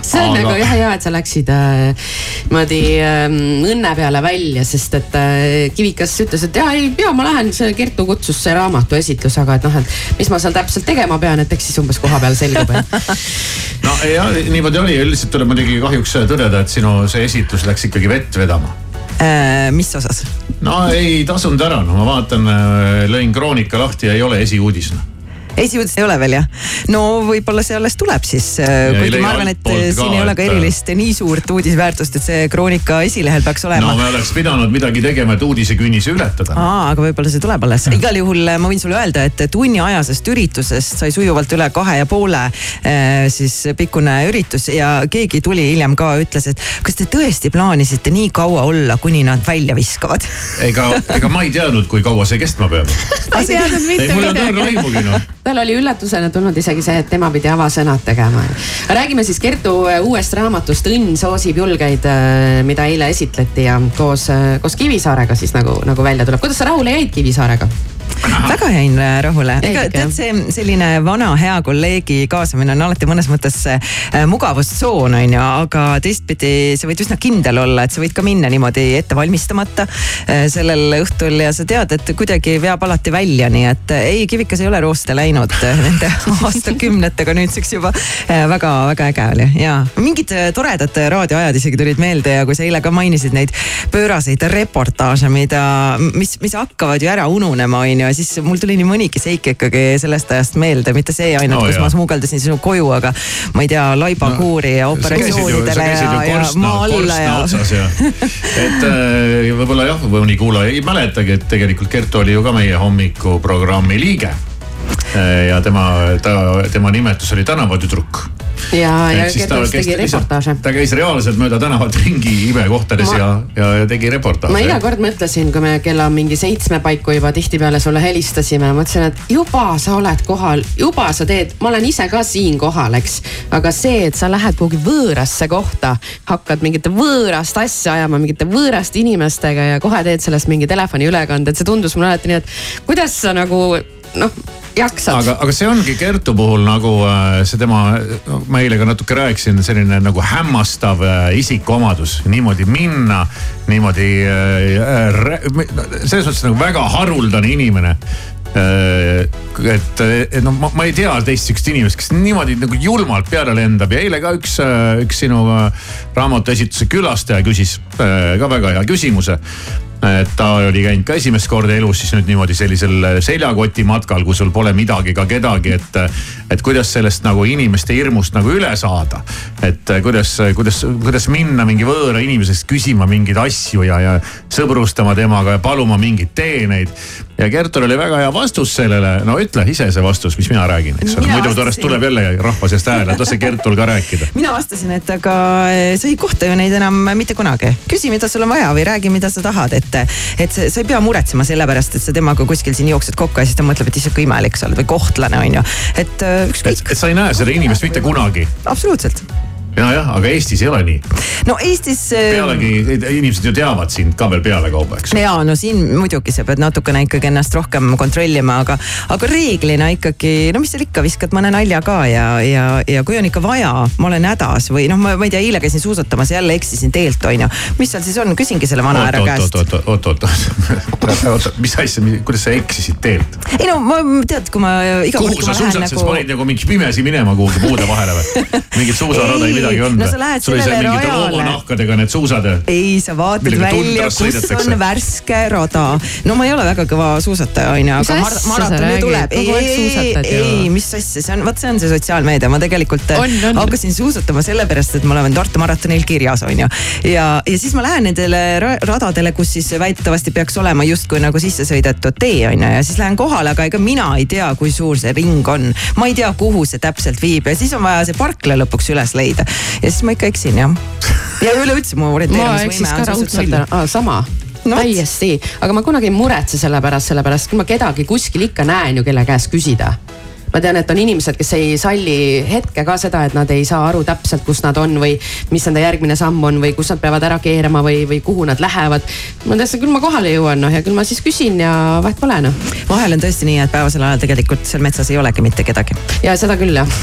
see on aga... nagu jah hea, et sa läksid äh, niimoodi äh, õnne peale välja, sest et äh, Kivikas ütles, et ja ei, ja ma lähen, see Kertu kutsus see raamatu esitlus, aga et noh, et mis ma seal täpselt tegema pean, et eks siis umbes koha peal selgub no ja niimoodi oli, üldiselt tuleb muidugi kahjuks tõdeda, et sinu see esitlus läks ikkagi vett vedama äh,. Mis osas? no ei tasunud ära, no ma vaatan, lõin Kroonika lahti ja ei ole esiuudis esiuudist ei ole veel jah? no võib-olla see alles tuleb siis, kuigi ma arvan, et siin ei ole ka erilist nii suurt uudisväärtust, et see Kroonika esilehel peaks olema. no me oleks pidanud midagi tegema, et uudisekünnise ületada. aa, aga võib-olla see tuleb alles. igal juhul ma võin sulle öelda, et tunniajasest üritusest sai sujuvalt üle kahe ja poole siis pikkune üritus ja keegi tuli hiljem ka, ütles, et kas te tõesti plaanisite nii kaua olla, kuni nad välja viskavad? ega, ega ma ei teadnud, kui kaua see kestma peab. ei teadnud mitte midagi. mul ei olnud õrna aimugi noh tal oli üllatusena tulnud isegi see, et tema pidi avasõnad tegema. räägime siis Kertu uuest raamatust Õnn soosib julgeid, mida eile esitleti ja koos, koos Kivisaarega siis nagu, nagu välja tuleb. kuidas sa rahule jäid Kivisaarega? Väga jäin äh, rahule, ega tead, see selline vana hea kolleegi kaasamine on alati mõnes mõttes äh, mugavustsoon on ju, aga teistpidi sa võid üsna kindel olla, et sa võid ka minna niimoodi ette valmistamata äh, sellel õhtul ja sa tead, et kuidagi veab alati välja, nii et ei, Kivikas ei ole rooste läinud nende aastakümnetega nüüdseks juba. väga-väga äge oli ja mingid toredad raadioajad isegi tulid meelde ja kui sa eile ka mainisid neid pööraseid reportaaže, mida, mis, mis hakkavad ju ära ununema, on ju, ja siis mul tuli nii mõnigi seik ikkagi sellest ajast meelde, mitte see ainult no,, kus jah. ma smuugeldasin sinu koju, aga ma ei tea, laibakuuri no, ja operatsioonidele ja, ja maa alla ja. ja. et äh, võib-olla jah, mõni kuulaja ei mäletagi, et tegelikult Kertu oli ju ka meie hommikuprogrammi liige. Äh, ja tema, ta, tema nimetus oli tänavatüdruk ja, ja käis tegi reportaaže. ta käis reaalselt mööda tänavat ringi imekohtades Ma- ja, ja, ja tegi reportaaže. ma iga kord mõtlesin, kui me kella mingi seitsme paiku juba tihtipeale sulle helistasime, mõtlesin, et juba sa oled kohal, juba sa teed, ma olen ise ka siin kohal, eks. aga see, et sa lähed kuhugi võõrasse kohta, hakkad mingit võõrast asja ajama mingite võõraste inimestega ja kohe teed sellest mingi telefoniülekande, et see tundus mulle alati nii, et kuidas sa nagu noh, jaksad. aga, aga see ongi Kertu puhul nagu äh, see tema, ma eile ka natuke rääkisin, selline nagu hämmastav äh, isikuomadus, niimoodi minna, niimoodi äh,. selles mõttes nagu väga haruldane inimene et, et noh, ma, ma ei tea teist sihukest inimest, kes niimoodi nagu julmalt peale lendab ja eile ka üks, üks sinu raamatu esituse külastaja küsis ka väga hea küsimuse et ta oli käinud ka esimest korda elus siis nüüd niimoodi sellisel seljakoti matkal, kui sul pole midagi ega kedagi, et. et kuidas sellest nagu inimeste hirmust nagu üle saada. et kuidas, kuidas, kuidas minna mingi võõra inimese käest küsima mingeid asju ja, ja sõbrustama temaga ja paluma mingeid teeneid. ja Kertul oli väga hea vastus sellele, no ütle ise see vastus, mis mina räägin, eks ole, muidu pärast tuleb jälle rahva seast hääle, lase Kertul ka rääkida. mina vastasin, et aga sa ei kohta ju neid enam mitte kunagi. küsi, mida sul on vaja või räägi, mida sa tahad, et, et sa, sa ei pea muretsema selle pärast, et sa temaga kuskil siin jooksed kokku ja siis ta mõtleb, et issand kui imelik sa oled või kohtlane on ju. et eh, ükskõik, et sa ei näe seda inimest mitte kunagi. absoluutselt. ja, jah, aga Eestis ei ole nii. no Eestis. pealegi inimesed ju teavad sind ka veel pealekauba, eks. ja no siin muidugi sa pead natukene ikkagi ennast rohkem kontrollima, aga, aga reeglina ikkagi, no mis seal ikka, viskad mõne nalja ka ja, ja, ja kui on ikka vaja, ma olen hädas või noh, ma, ma ei tea, eile käisin suusatamas, jälle eksisin teelt, on ju. mis seal siis on, küsingi selle vana härra käest. oot, oot, oot, oot, oot, mis asja, kuidas sa eksisid teelt? ei no ma tead, kui ma iga kord, kuhu sa suusatasid, nagu sa panid nagu mingi pimesi minema kuhugi puude vahele või? mingit suusarada ei Ei, midagi olnud no sa lähed sul sellele mingite rajale. loomanahkadega need suusad ei, sa vaatad välja, kus on värske rada. no ma ei ole väga kõva suusataja, onju, aga mar asja sa maraton ju räägid? tuleb. Ei, ju. ei, mis asja, see on, vot see on see sotsiaalmeedia, ma tegelikult äh, On, on. hakkasin suusatama sellepärast, et ma olen Tartu maratonil kirjas, onju. ja, ja siis ma lähen nendele ra- radadele, kus siis väidetavasti peaks olema justkui nagu sisse sõidetud tee, onju, ja siis lähen kohale, aga ega mina ei tea, kui suur see ring on. ma ei tea, kuhu see täpselt viib ja siis on vaja see parkla lõpuks üles leida. Ja siis ma ikka eksin jah. ja üleüldse mu ma orienteerumisvõime on suhteliselt null. ah,, sama No täiesti, aga ma kunagi ei muretse selle pärast, sellepärast kui ma kedagi kuskil ikka näen ju, kelle käest küsida. Ma tean, et on inimesed, kes ei salli hetke ka seda, et nad ei saa aru täpselt, kus nad on või mis nende järgmine samm on või kus nad peavad ära keerama või, või kuhu nad lähevad. ma tean, küll ma kohale jõuan noh ja küll ma siis küsin ja vahet pole noh. vahel on tõesti nii, et päevasel ajal tegelikult seal metsas ei olegi mitte kedagi. ja seda küll jah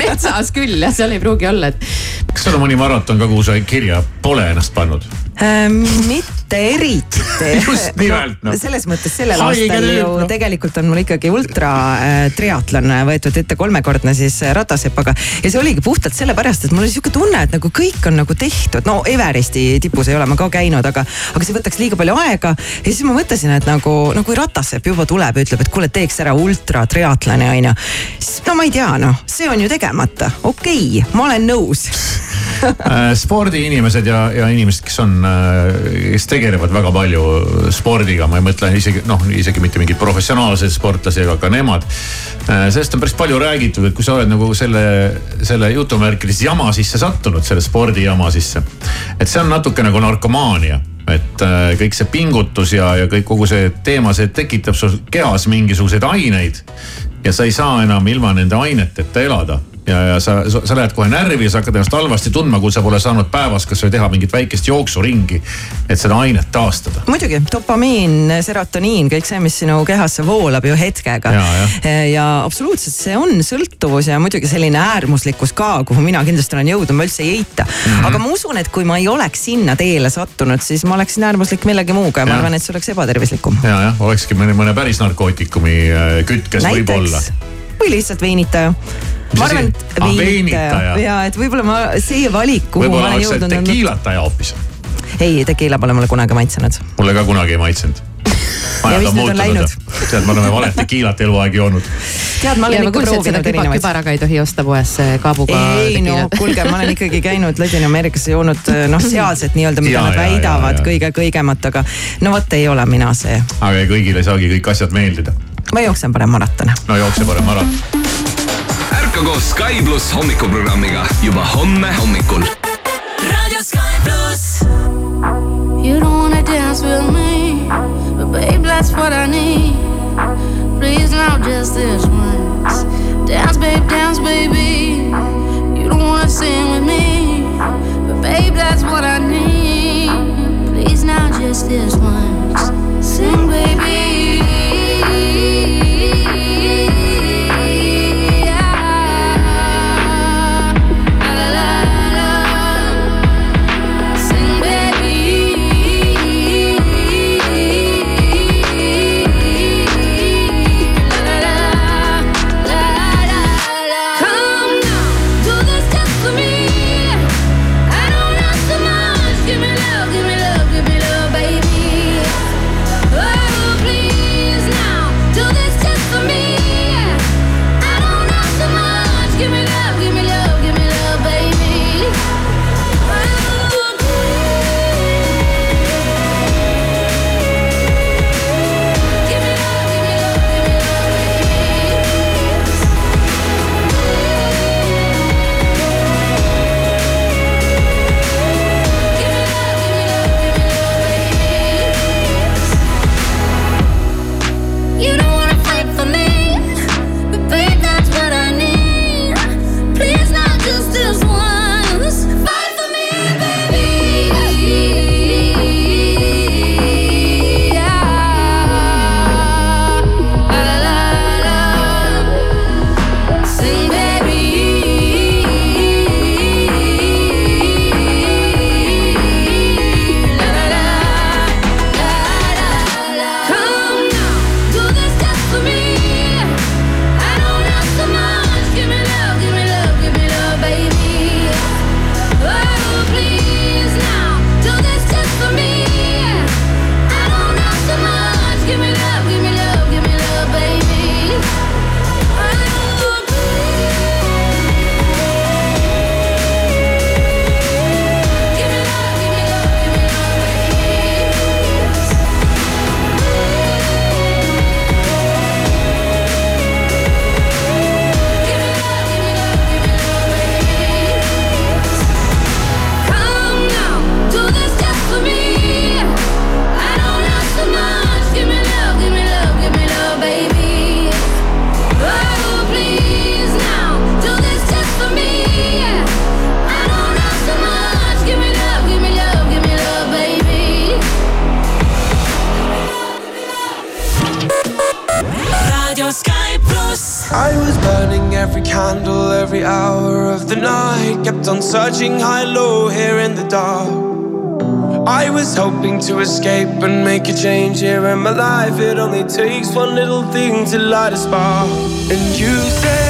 metsas küll jah, seal ei pruugi olla, et kas sul on mõni maraton ka, kuhu sa kirja pole ennast pannud? Ähm, mitte eriti. Just nimelt, noh. selles mõttes sellel Haige aastal nüüd, ju noh. tegelikult on mul ikkagi ultra äh, triatlon võetud ette kolmekordne siis äh, ratasepaga. ja see oligi puhtalt sellepärast, et mul oli sihuke tunne, et nagu kõik on nagu tehtud, no Everesti tipus ei ole ma ka käinud, aga, aga see võtaks liiga palju aega. ja siis ma mõtlesin, et nagu, no kui ratasepp juba tuleb ja ütleb, et kuule, teeks ära ultra triatloni onju. siis no ma ei tea, noh, see on ju tegemata, okei okay,, ma olen nõus Äh, spordiinimesed ja, ja inimesed, kes on, kes tegelevad väga palju spordiga, ma ei mõtle isegi noh, isegi mitte mingeid professionaalseid sportlasi, aga ka nemad. sellest on päris palju räägitud, et kui sa oled nagu selle, selle jutumärkides jama sisse sattunud, selle spordijama sisse. et see on natuke nagu narkomaania et äh, kõik see pingutus ja, ja kõik kogu see teema, see tekitab sul kehas mingisuguseid aineid. ja sa ei saa enam ilma nende aineteta elada ja, ja sa, sa lähed kohe närvi ja sa hakkad ennast halvasti tundma, kui sa pole saanud päevas kasvõi teha mingit väikest jooksuringi. et seda ainet taastada. muidugi, dopamiin, serotoniin, kõik see, mis sinu kehasse voolab ju hetkega. Ja, ja, ja absoluutselt, see on sõltuvus ja muidugi selline äärmuslikkus ka, kuhu mina kindlasti olen jõudnud, ma üldse ei eita mm. -hmm. aga ma usun, et kui ma ei oleks sinna teele sattunud, siis ma oleksin äärmuslik millegi muuga ja ma Ja. arvan, et see oleks ebatervislikum. ja, jah, olekski mõne, mõne päris narkootikumi äh, kütkes võib-olla. või lihtsalt veinitaja. Ma arvan, et Ah, veinitaja ja et võib-olla ma, see valik, kuhu ma võib-olla olen oleks see jõudnud on. tekiilataja hoopis. ei, tekiila pole mulle kunagi maitsenud. mulle ka kunagi ei maitsenud. Ja mis nüüd on läinud? tead, me oleme valet tekiilat eluaeg joonud. tead, ma ja olen ma ikka proovinud erinevaid kübaraga ei tohi osta poes kaabuga. ei no kuulge, ma olen ikkagi käinud Ladina-Ameerikas ja joonud noh, sealset nii-öelda, mida Ja, nad ja, ja, väidavad ja. kõige kõigemat, aga no vot ei ole mina see. aga kõigile ei saagi kõik asjad meeldida. ma jooksen parem maratone. no jookse parem maraton. Veiko koos Sky pluss hommikuprogrammiga juba homme hommikul. raadio Sky pluss. You don't wanna dance with me, but babe that's what I need. Please now just this once. Dance babe, dance baby. You don't wanna sing with me, but babe that's what I need. Please now just this once. Sing baby. change here in my life. It only takes one little thing to light a spark. And you say.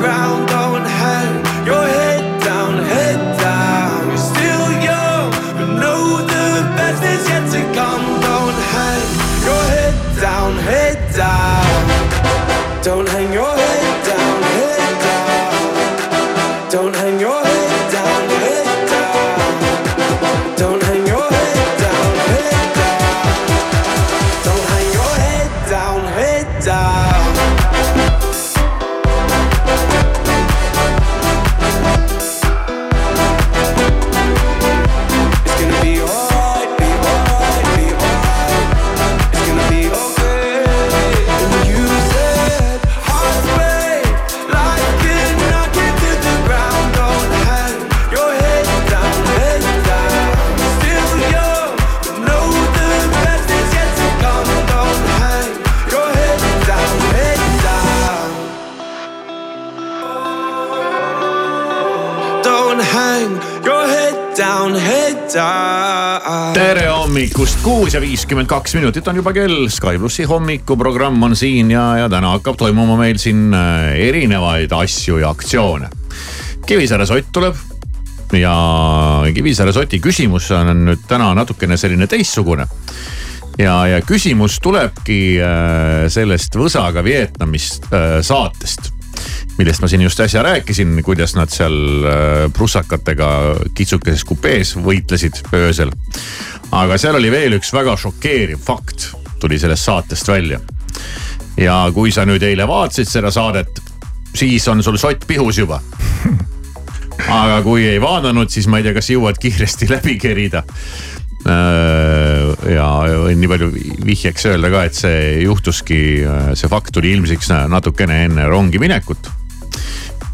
ground hommikust, kuus ja viiskümmend kaks minutit on juba kell. Sky plussi hommikuprogramm on siin ja, ja täna hakkab toimuma meil siin äh, erinevaid asju ja aktsioone. Kivisaare sott tuleb ja Kivisaare soti küsimus on nüüd täna natukene selline teistsugune. ja, ja küsimus tulebki äh, sellest Võsaga Vietnamist äh, saatest millest ma siin just äsja rääkisin, kuidas nad seal prussakatega kitsukeses kupees võitlesid öösel. Aga seal oli veel üks väga šokeeriv fakt, tuli sellest saatest välja. ja kui sa nüüd eile vaatasid seda saadet, siis on sul sott pihus juba aga kui ei vaadanud, siis ma ei tea, kas jõuad kiiresti läbi kerida. ja võin nii palju vihjeks öelda ka, et see juhtuski, see fakt tuli ilmsiks natukene enne rongi minekut.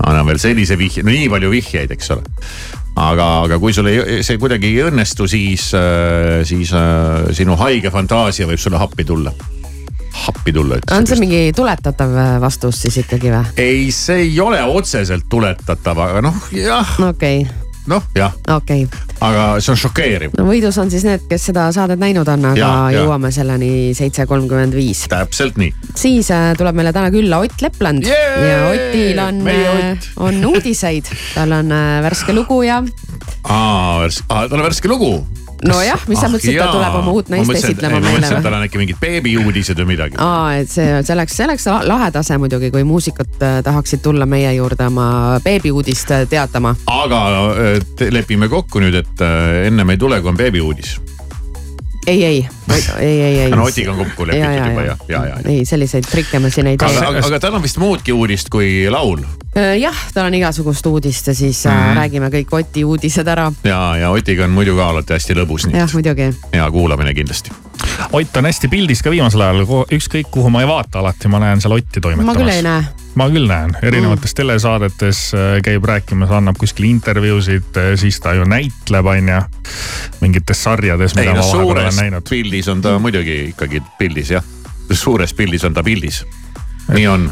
annan veel sellise vihje, no nii palju vihjeid, eks ole aga, aga kui sul ei, see kuidagi ei õnnestu, siis, siis äh, sinu haige fantaasia võib sulle appi tulla. appi tulla. on see mingi tuletatav äh, vastus siis ikkagi või? ei, see ei ole otseselt tuletatav, aga noh, jah. okei okay noh, jah. okei okay.. aga see on šokeeriv. no võidus on siis need, kes seda saadet näinud on, aga ja, ja. jõuame selleni seitse kolmkümmend viis. täpselt nii. siis äh, tuleb meile täna külla Ott Lepland yeah! ja Otil on, äh, on uudiseid, tal on äh, värske lugu ja. aa, värske, tal on värske lugu nojah, mis sa ah, mõtlesid, et ta tuleb oma uut naist esitlema meile või? ma mõtlesin, et tal on äkki mingid beebiuudised või midagi. aa, et see, see oleks, see oleks lahe tase muidugi, kui muusikud äh, tahaksid tulla meie juurde oma beebiuudist äh, teatama. aga äh, lepime kokku nüüd, et ennem ei tule, kui on beebiuudis ei, ei, ei, ei, ei. no Otiga on kokku lepitud juba ja, ja, ja. ei, selliseid trikke me siin ei tee. aga, aga tal on vist muudki uudist kui laul. Äh, jah, tal on igasugust uudist ja siis mm -hmm. räägime kõik Oti uudised ära. ja, ja Otiga on muidu ka alati hästi lõbus. jah, muidugi. hea kuulamine kindlasti. Ott on hästi pildis ka viimasel ajal, ükskõik kuhu ma ei vaata, alati ma näen seal Otti toimetamas. ma küll ei näe ma küll näen, erinevates mm. telesaadetes äh, käib rääkimas, annab kuskil intervjuusid, äh, siis ta ju näitleb, on ju. mingites sarjades, mida ei, no, ma vahepeal olen näinud. pildis on ta muidugi ikkagi pildis jah, suures pildis on ta pildis nii on.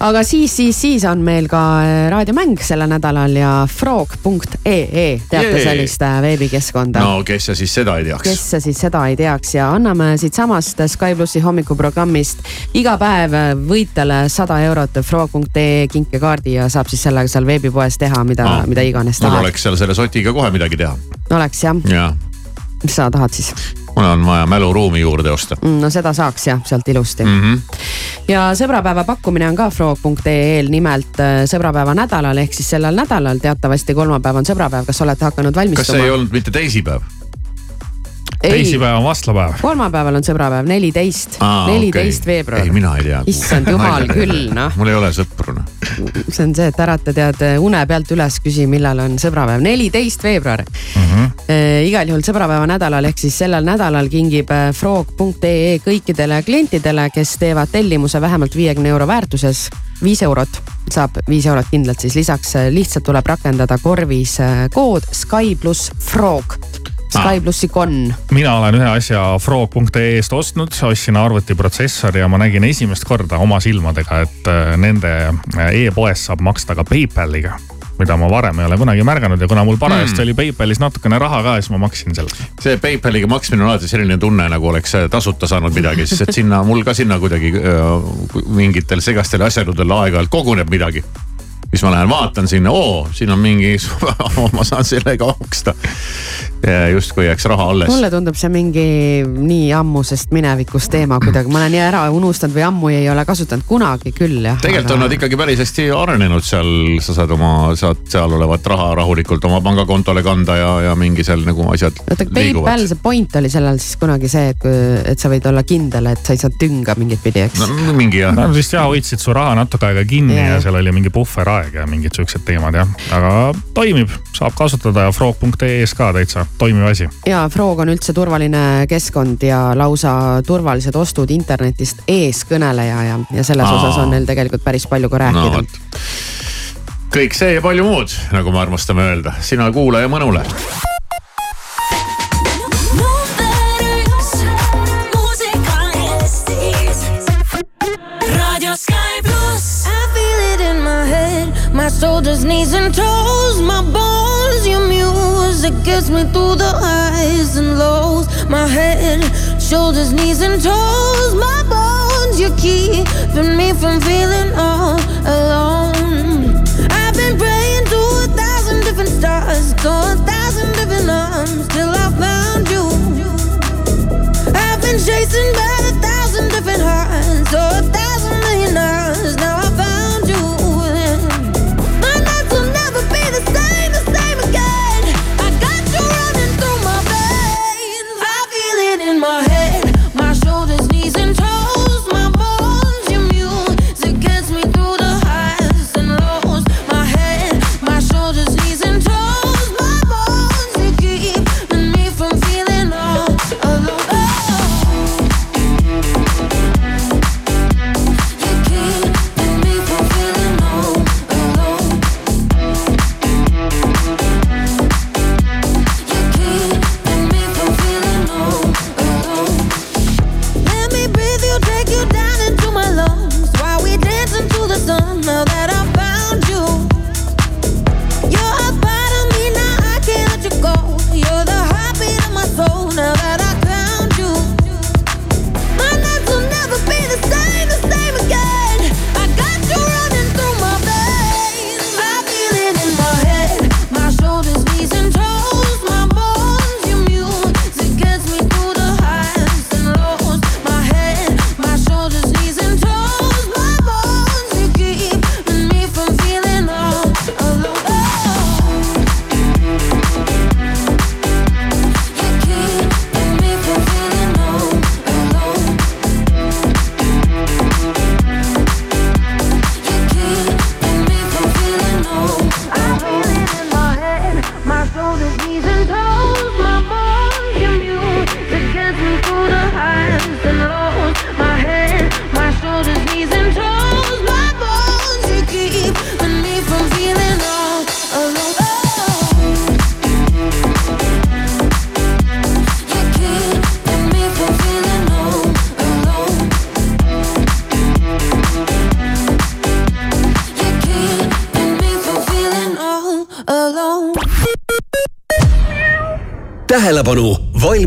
aga siis, siis, siis on meil ka äh, raadiomäng sellel nädalal ja frog.ee, teate sellist äh, veebikeskkonda? no kes see siis seda ei teaks? kes see siis seda ei teaks ja anname siitsamast Sky plussi hommikuprogrammist iga päev äh, võitjale sada eurot frog.ee kinkekaardi ja saab siis sellega seal veebipoes teha, mida no,, mida iganes tahab. mul oleks seal selle sotiga kohe midagi teha. oleks jah ja.? mis sa tahad siis? Mul on vaja mäluruumi juurde osta mm,. no seda saaks jah, sealt ilusti mm. -hmm. ja sõbrapäeva pakkumine on ka frog.ee-l, nimelt äh, sõbrapäeva nädalal ehk siis sellel nädalal teatavasti kolmapäev on sõbrapäev, kas olete hakanud valmistuma? kas see ei olnud mitte teisipäev? Teisipäev on vastlapäev. kolmapäeval on sõbrapäev, neliteist, neliteist okay. veebruar. ei, mina ei tea. issand jumal küll, noh. mul ei ole sõpru, noh. see on see, et ärata tead une pealt üles, küsi, millal on sõbrapäev, neliteist veebruar mm. -hmm. E, igal juhul sõbrapäeva nädalal ehk siis sellel nädalal kingib äh, frog.ee kõikidele klientidele, kes teevad tellimuse vähemalt viiekümne euro väärtuses viis eurot, saab viis eurot kindlalt, siis lisaks lihtsalt tuleb rakendada korvis kood Sky pluss Frog Sky plussi Con. mina olen ühe asja Frog.ee-st ostnud, ostsin arvutiprotsessori ja ma nägin esimest korda oma silmadega, et äh, nende äh, e-poes saab maksta ka PayPaliga mida ma varem ei ole kunagi märganud ja kuna mul parajasti mm. oli PayPalis natukene raha ka, siis ma maksin selle. see PayPaliga maksmine on alati selline tunne, nagu oleks tasuta saanud midagi, sest et sinna, mul ka sinna kuidagi äh, mingitel segastel asjaoludel aeg-ajalt koguneb midagi siis ma lähen vaatan sinna, oo, siin on mingi ma saan sellega maksta. justkui jääks raha alles. mulle tundub see mingi nii ammusest minevikust teema kuidagi, ma olen nii ära unustanud või ammu ei ole kasutanud kunagi küll jah. tegelikult aga... on nad ikkagi päris hästi arenenud seal, sa saad oma, saad seal olevat raha rahulikult oma pangakontole kanda ja, ja mingi seal nagu asjad oota, PayPal, see point oli sellel siis kunagi see, et, et sa võid olla kindel, et sa ei saa tünga mingit pidi, eks no,? mingi jah. no vist jah, hoidsid su raha natuke aega kinni ja, ja seal oli mingi puhveraeg aeg ja mingid siuksed teemad jah, aga toimib, saab kasutada ja frog.ee-s ka täitsa toimiv asi. ja Frog on üldse turvaline keskkond ja lausa turvalised ostud internetist eeskõneleja ja, ja selles Aa. osas on neil tegelikult päris palju ka rääkida no,. kõik see ja palju muud, nagu me armastame öelda, sina kuulaja mõnule shoulders, knees, and toes, my bones. Your music gets me through the highs and lows. My head, shoulders, knees, and toes, my bones. You're keeping me from feeling all alone. I've been praying to a thousand different stars, to a thousand different arms, till I found you. I've been chasing by a thousand different hearts, so a thousand.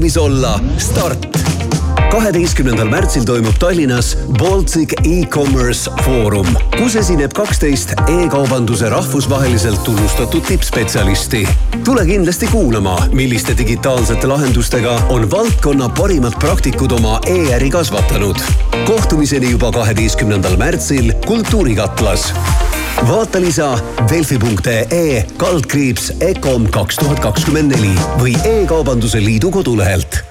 valmis olla, start! kaheteistkümnendal märtsil toimub Tallinnas Baltic e-commerce foorum, kus esineb kaksteist e-kaubanduse rahvusvaheliselt tunnustatud tippspetsialisti. tule kindlasti kuulama, milliste digitaalsete lahendustega on valdkonna parimad praktikud oma e-äri kasvatanud. kohtumiseni juba kaheteistkümnendal märtsil Kultuurikatlas vaata lisa delfi.ee kaldkriips Ecom kaks tuhat kakskümmend neli või E-kaubanduse Liidu kodulehelt.